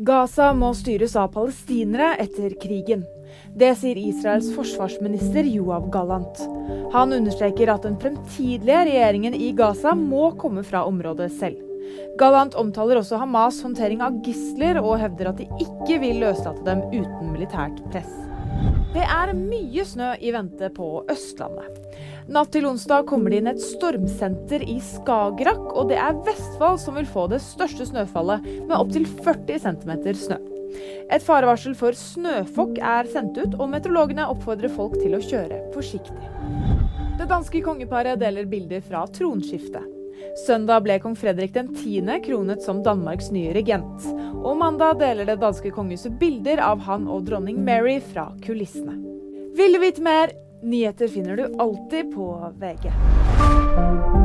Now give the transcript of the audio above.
Gaza må styres av palestinere etter krigen. Det sier Israels forsvarsminister Joav Gallant. Han understreker at den fremtidige regjeringen i Gaza må komme fra området selv. Gallant omtaler også Hamas' håndtering av gisler, og hevder at de ikke vil løslate dem uten militært press. Det er mye snø i vente på Østlandet. Natt til onsdag kommer det inn et stormsenter i Skagerrak, og det er Vestfold som vil få det største snøfallet, med opptil 40 cm snø. Et farevarsel for snøfokk er sendt ut, og meteorologene oppfordrer folk til å kjøre forsiktig. Det danske kongeparet deler bilder fra tronskiftet. Søndag ble kong Fredrik 10. kronet som Danmarks nye regent. Og mandag deler det danske kongehuset bilder av han og dronning Mary fra kulissene. Vil du vite mer? Nyheter finner du alltid på VG.